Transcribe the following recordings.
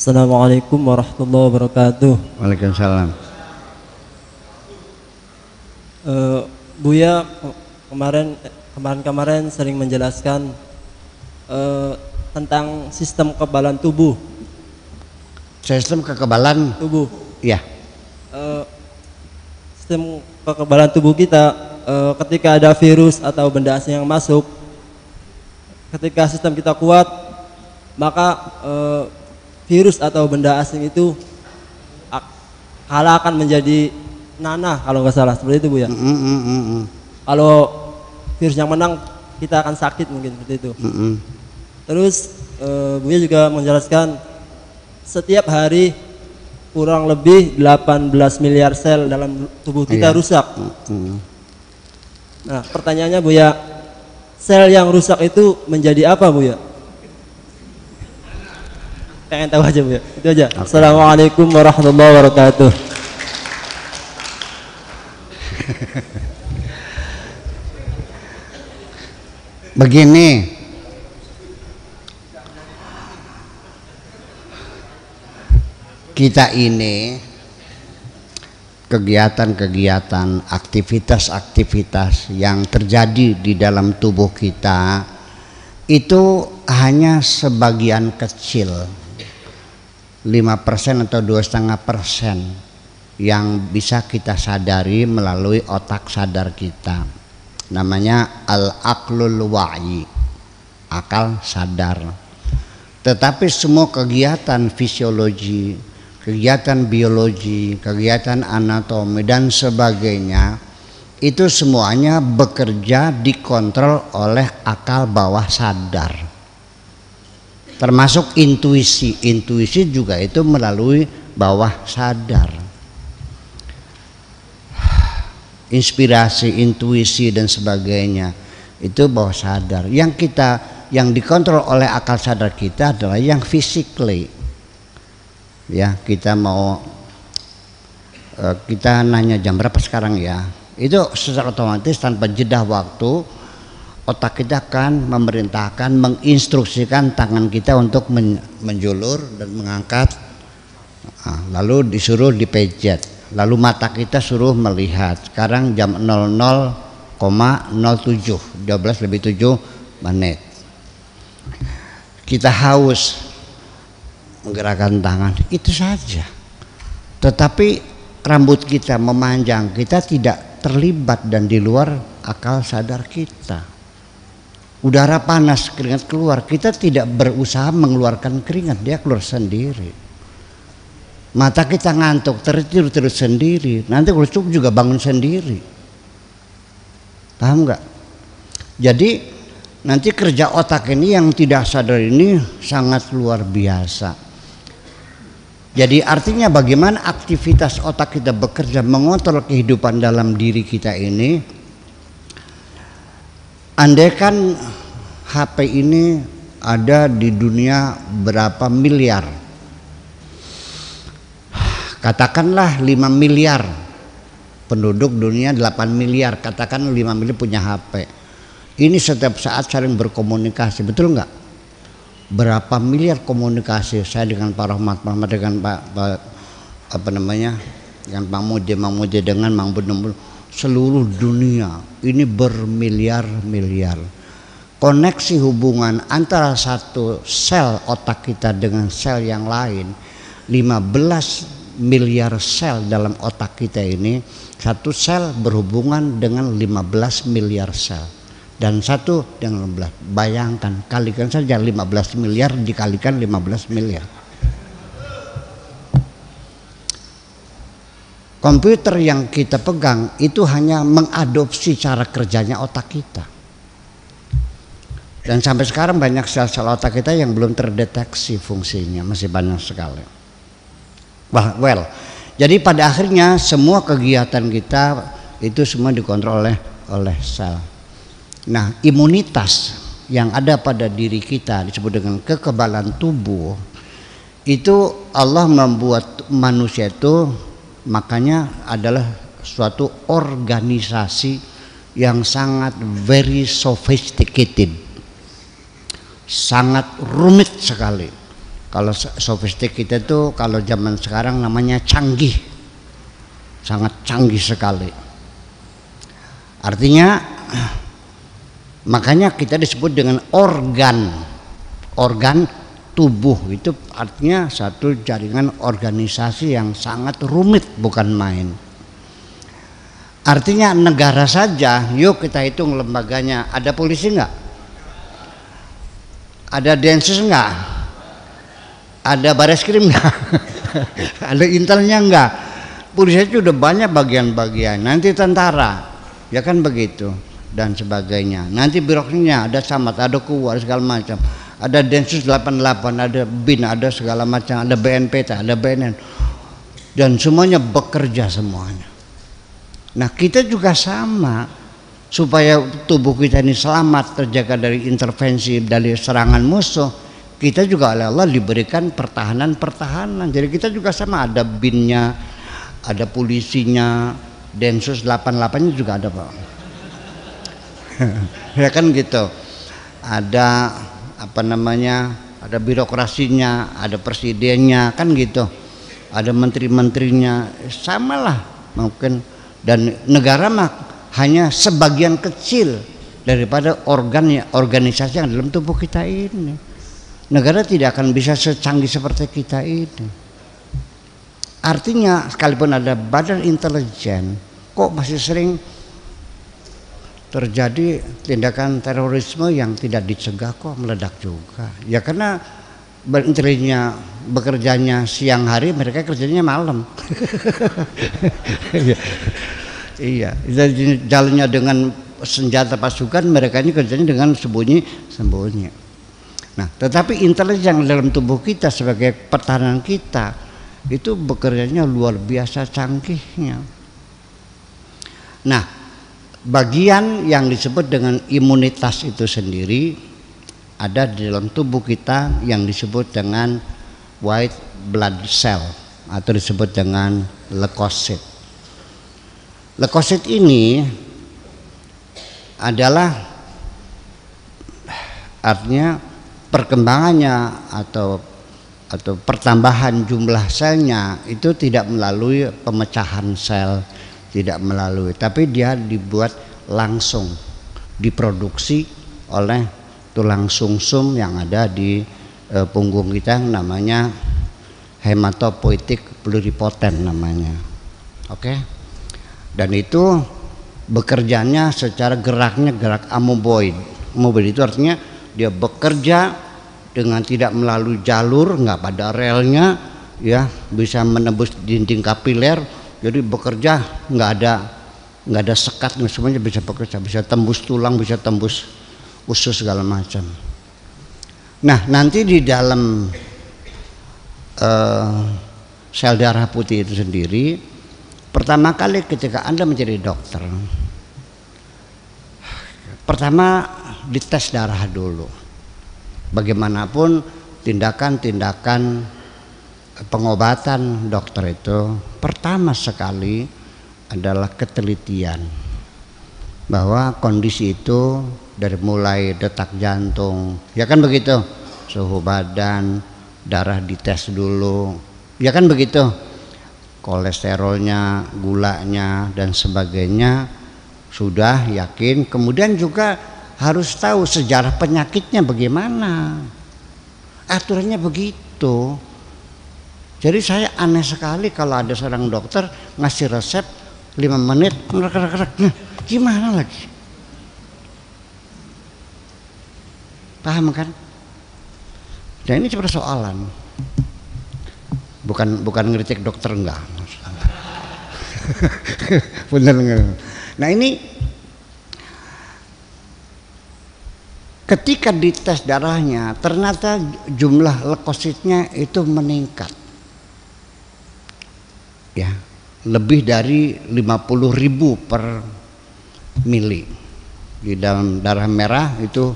Assalamualaikum warahmatullahi wabarakatuh. Waalaikumsalam. Eh, Buya kemarin kemarin-kemarin sering menjelaskan eh, tentang sistem kekebalan tubuh. Sistem kekebalan Tubuh. ya. Eh, sistem kekebalan tubuh kita eh, ketika ada virus atau benda asing yang masuk, ketika sistem kita kuat, maka eh, virus atau benda asing itu kalah akan menjadi nanah kalau nggak salah seperti itu bu ya. Mm, mm, mm, mm, Kalau virus yang menang kita akan sakit mungkin seperti itu. mm, mm. Terus eh, Buya juga menjelaskan setiap hari kurang lebih 18 miliar sel dalam tubuh kita Iya. rusak. Mm. Nah, pertanyaannya Buya, sel yang rusak itu menjadi apa Buya? Pengen tahu aja Buya. Itu aja. Assalamualaikum warahmatullahi wabarakatuh. Begini. Kita ini kegiatan-kegiatan, aktivitas-aktivitas yang terjadi di dalam tubuh kita itu hanya sebagian kecil 5% atau dua setengah persen yang bisa kita sadari melalui otak sadar kita. Namanya al-aqlul wa'i akal sadar. Tetapi semua kegiatan fisiologi kegiatan biologi kegiatan anatomi dan sebagainya itu semuanya bekerja dikontrol oleh akal bawah sadar termasuk intuisi. Intuisi juga itu melalui bawah sadar. Inspirasi intuisi dan sebagainya. Itu bawah sadar. Yang kita yang dikontrol oleh akal sadar kita adalah yang physically ya kita mau eh, kita nanya jam berapa sekarang ya? Itu secara otomatis tanpa jeda waktu otak kita akan memerintahkan menginstruksikan tangan kita untuk men- menjulur dan mengangkat. Ah, lalu disuruh dipejet lalu mata kita suruh melihat. Sekarang jam 00,07 12 lebih 7 menit. Kita haus menggerakkan tangan. Itu saja. Tetapi rambut kita memanjang kita tidak terlibat dan di luar akal sadar kita udara panas keringat keluar. Kita tidak berusaha mengeluarkan keringat dia keluar sendiri. Mata kita ngantuk tertidur terus sendiri. Nanti kalau cukup juga bangun sendiri. Paham nggak? Jadi nanti kerja otak ini yang tidak sadar ini sangat luar biasa. Jadi artinya bagaimana aktivitas otak kita bekerja mengontrol kehidupan dalam diri kita ini andai kan HP ini ada di dunia berapa miliar? Katakanlah 5 miliar. Penduduk dunia 8 miliar. Katakan 5 miliar punya HP ini setiap saat saling berkomunikasi betul nggak? Berapa miliar komunikasi saya dengan Pak Rahmat Pak Rahmat dengan Pak, Pak apa namanya dengan Pak Moje Mang Moje dengan Mang Bun, seluruh dunia. Ini bermiliar-miliar. Koneksi hubungan antara satu sel otak kita dengan sel yang lain. 15 miliar sel dalam otak kita ini satu sel berhubungan dengan 15 miliar sel. Dan satu dengan 15 bayangkan kalikan saja 15 miliar dikalikan 15 miliar komputer yang kita pegang itu hanya mengadopsi cara kerjanya otak kita. Dan sampai sekarang banyak sel-sel otak kita yang belum terdeteksi fungsinya masih banyak sekali. Wah, well jadi pada akhirnya semua kegiatan kita itu semua dikontrol oleh oleh sel. Nah, imunitas yang ada pada diri kita disebut dengan kekebalan tubuh itu Allah membuat manusia itu makanya adalah suatu organisasi yang sangat very sophisticated sangat rumit sekali Kalau kita tuh kalau zaman sekarang namanya canggih. Sangat canggih sekali. Artinya makanya kita disebut dengan organ. Organ tubuh itu artinya satu jaringan organisasi yang sangat rumit bukan main. Artinya negara saja, yuk kita hitung lembaganya. Ada polisi nggak? Ada densus nggak? ada baris krim nggak ada intelnya nggak polisi itu udah banyak bagian-bagian nanti tentara ya kan begitu dan sebagainya nanti birokrasinya ada samat ada kuat segala macam ada densus 88 ada bin ada segala macam ada BNPT ada BNN dan semuanya bekerja semuanya nah kita juga sama supaya tubuh kita ini selamat terjaga dari intervensi dari serangan musuh kita juga oleh Allah diberikan pertahanan-pertahanan. Jadi kita juga sama ada binnya, ada polisinya, Densus 88-nya juga ada, Pak. ya kan gitu. Ada apa namanya? Ada birokrasinya, ada presidennya, kan gitu. Ada menteri-menterinya, samalah mungkin dan negara mah hanya sebagian kecil daripada organ organisasi yang dalam tubuh kita ini negara tidak akan bisa secanggih seperti kita ini. Artinya sekalipun ada badan intelijen, kok masih sering terjadi tindakan terorisme yang tidak dicegah kok meledak juga. Ya karena intelijennya bekerjanya siang hari, mereka kerjanya malam. iya, jalannya dengan senjata pasukan, mereka ini kerjanya dengan sembunyi-sembunyi. Nah, tetapi intelijen dalam tubuh kita sebagai pertahanan kita itu bekerjanya luar biasa canggihnya. Nah, bagian yang disebut dengan imunitas itu sendiri ada di dalam tubuh kita yang disebut dengan white blood cell atau disebut dengan leukosit. Leukosit ini adalah artinya perkembangannya atau atau pertambahan jumlah selnya itu tidak melalui pemecahan sel, tidak melalui, tapi dia dibuat langsung diproduksi oleh tulang sumsum yang ada di e, punggung kita namanya hematopoietik pluripoten namanya. Oke. Dan itu bekerjanya secara geraknya gerak amoeboid. Amoeboid itu artinya dia bekerja dengan tidak melalui jalur nggak pada relnya ya bisa menembus dinding kapiler jadi bekerja nggak ada nggak ada sekat semuanya bisa bekerja bisa tembus tulang bisa tembus usus segala macam nah nanti di dalam uh, sel darah putih itu sendiri pertama kali ketika anda menjadi dokter pertama dites darah dulu. Bagaimanapun tindakan-tindakan pengobatan dokter itu pertama sekali adalah ketelitian bahwa kondisi itu dari mulai detak jantung ya kan begitu suhu badan darah dites dulu ya kan begitu kolesterolnya gulanya dan sebagainya sudah yakin kemudian juga harus tahu sejarah penyakitnya bagaimana. Aturannya begitu. Jadi saya aneh sekali kalau ada seorang dokter ngasih resep 5 menit nah, gimana lagi? Paham kan? Dan ini persoalan. Bukan bukan ngeritik dokter enggak. Enggak? Nah ini ketika dites darahnya ternyata jumlah leukositnya itu meningkat ya lebih dari 50 ribu per mili. Di dalam darah merah itu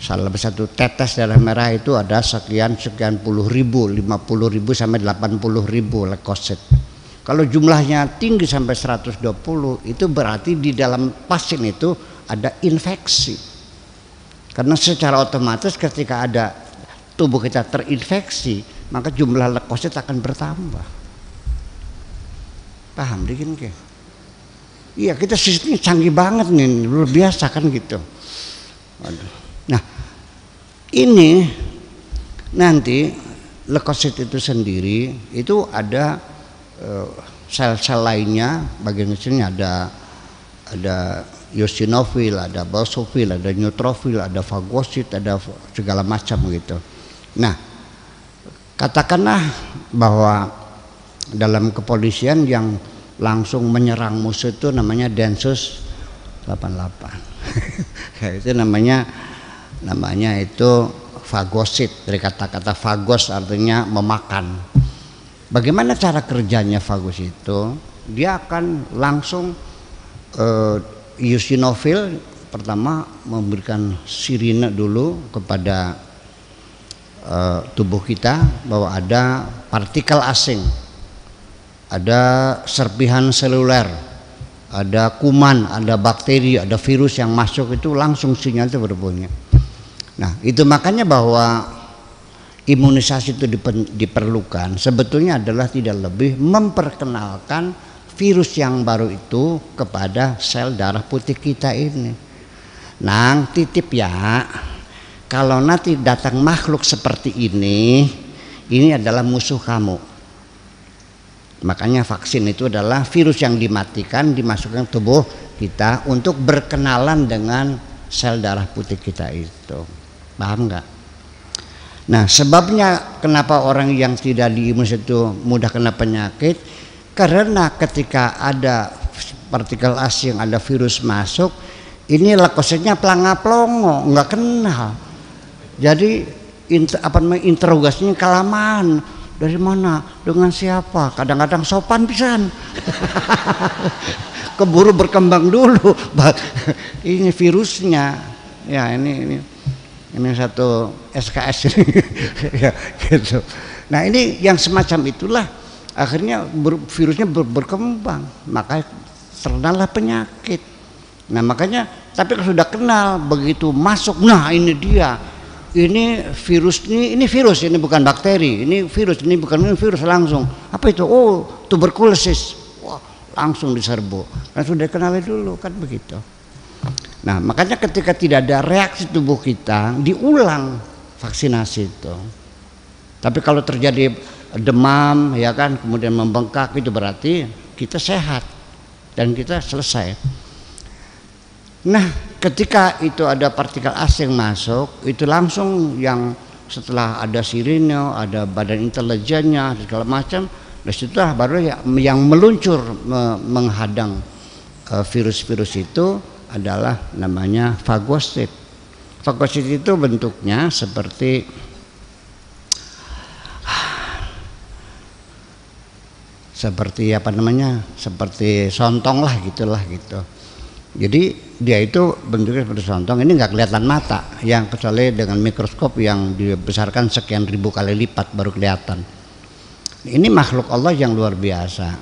salah satu tetes darah merah itu ada sekian sekian puluh ribu 50 ribu sampai 80 ribu leukosit kalau jumlahnya tinggi sampai 120 itu berarti di dalam pasien itu ada infeksi. Karena secara otomatis ketika ada tubuh kita terinfeksi, maka jumlah leukosit akan bertambah. Paham dikit ke? Iya kita sistemnya canggih banget nih, luar biasa kan gitu. Nah ini nanti leukosit itu sendiri itu ada eh, sel-sel lainnya bagian kecilnya ada ada eosinofil, ada basofil, ada neutrofil, ada fagosit, ada segala macam gitu. Nah, katakanlah bahwa dalam kepolisian yang langsung menyerang musuh itu namanya Densus 88. itu namanya namanya itu fagosit dari kata-kata fagos artinya memakan. Bagaimana cara kerjanya fagus itu? Dia akan langsung uh, eosinofil pertama memberikan sirine dulu kepada uh, tubuh kita bahwa ada partikel asing, ada serpihan seluler, ada kuman, ada bakteri, ada virus yang masuk itu langsung sinyal itu berbunyi. Nah, itu makanya bahwa imunisasi itu diperlukan sebetulnya adalah tidak lebih memperkenalkan virus yang baru itu kepada sel darah putih kita ini. Nang titip ya, kalau nanti datang makhluk seperti ini, ini adalah musuh kamu. Makanya vaksin itu adalah virus yang dimatikan dimasukkan ke tubuh kita untuk berkenalan dengan sel darah putih kita itu. Paham nggak? Nah sebabnya kenapa orang yang tidak diimunis itu mudah kena penyakit karena ketika ada partikel asing, ada virus masuk, ini leukositnya pelanga plongo, nggak kenal. Jadi inter, apa namanya interogasinya kelamaan. Dari mana? Dengan siapa? Kadang-kadang sopan pisan. Keburu berkembang dulu. ini virusnya. Ya ini ini ini satu SKS ini. ya, gitu. Nah ini yang semacam itulah akhirnya ber, virusnya ber, berkembang maka terkenalah penyakit nah makanya tapi kalau sudah kenal begitu masuk nah ini dia ini virus ini ini virus ini bukan bakteri. Ini virus ini bukan ini virus langsung. Apa itu? Oh tuberkulosis. Wah langsung diserbu. Sudah kenal dulu kan begitu. Nah makanya ketika tidak ada reaksi tubuh kita diulang vaksinasi itu. Tapi kalau terjadi demam ya kan kemudian membengkak itu berarti kita sehat. Dan kita selesai. Nah, ketika itu ada partikel asing masuk, itu langsung yang setelah ada sirine, ada badan intelijennya, segala macam, dari situlah baru ya, yang meluncur menghadang eh, virus-virus itu adalah namanya fagosit. Fagosit itu bentuknya seperti seperti apa namanya seperti sontong lah gitulah gitu jadi dia itu bentuknya seperti sontong ini nggak kelihatan mata. Yang kecuali dengan mikroskop yang dibesarkan sekian ribu kali lipat baru kelihatan. Ini makhluk Allah yang luar biasa.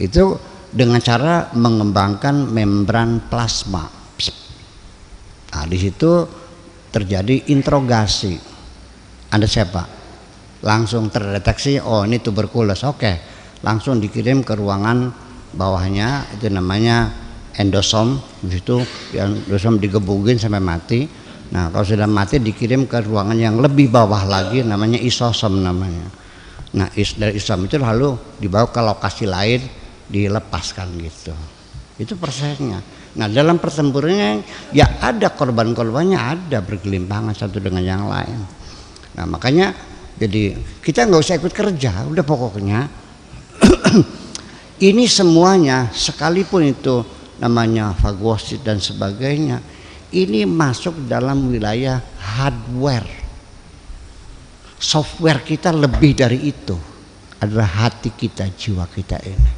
Itu dengan cara mengembangkan membran plasma. Nah di situ terjadi interogasi. Anda siapa? Langsung terdeteksi oh ini tuberkulos. Oke langsung dikirim ke ruangan bawahnya itu namanya endosom di situ endosom digebugin sampai mati. Nah kalau sudah mati dikirim ke ruangan yang lebih bawah lagi namanya isosom namanya. Nah is, dari isosom itu lalu dibawa ke lokasi lain dilepaskan gitu. Itu prosesnya. Nah dalam pertempurannya ya ada korban-korbannya ada bergelimpangan satu dengan yang lain. Nah makanya jadi kita nggak usah ikut kerja udah pokoknya. Ini semuanya sekalipun itu namanya fagosit dan sebagainya ini masuk dalam wilayah hardware. Software kita lebih dari itu adalah hati kita jiwa kita ini.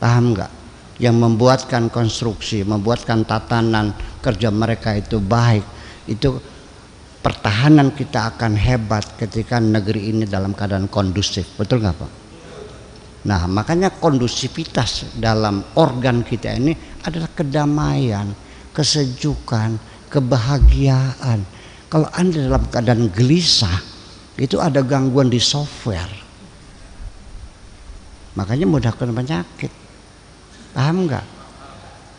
Paham nggak? Yang membuatkan konstruksi membuatkan tatanan kerja mereka itu baik itu pertahanan kita akan hebat ketika negeri ini dalam keadaan kondusif. Betul nggak pak Nah, makanya kondusivitas dalam organ kita ini adalah kedamaian, kesejukan, kebahagiaan. Kalau Anda dalam keadaan gelisah, itu ada gangguan di software. Makanya mudah kena penyakit. Paham nggak?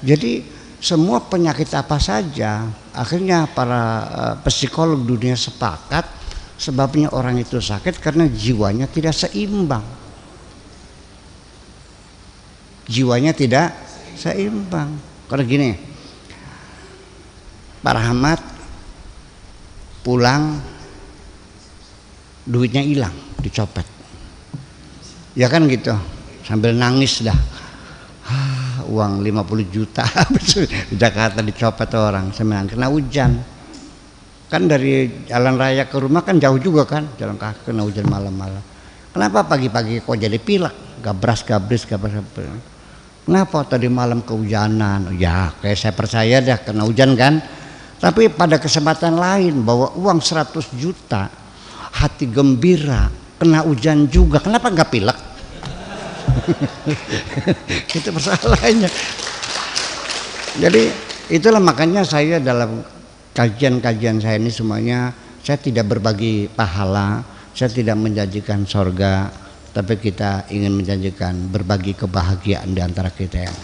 Jadi semua penyakit apa saja, akhirnya para uh, psikolog dunia sepakat sebabnya orang itu sakit karena jiwanya tidak seimbang. Jiwanya tidak seimbang. Karena gini, Pak Rahmat pulang duitnya hilang dicopet. Ya kan gitu sambil nangis dah. Ah, uang 50 juta di Jakarta dicopet orang saya kena hujan. Kan dari jalan raya ke rumah kan jauh juga kan jalan kaki kena hujan malam-malam. Kenapa pagi-pagi kok jadi pilek? Gabras gabris gabras gabris kenapa tadi malam kehujanan ya kayak saya percaya dah kena hujan kan tapi pada kesempatan lain bahwa uang 100 juta, hati gembira, kena hujan juga. Kenapa nggak pilek? itu persoalannya. Jadi itulah makanya saya dalam kajian-kajian saya ini semuanya saya tidak berbagi pahala, saya tidak menjanjikan sorga, tapi kita ingin menjanjikan berbagi kebahagiaan di antara kita yang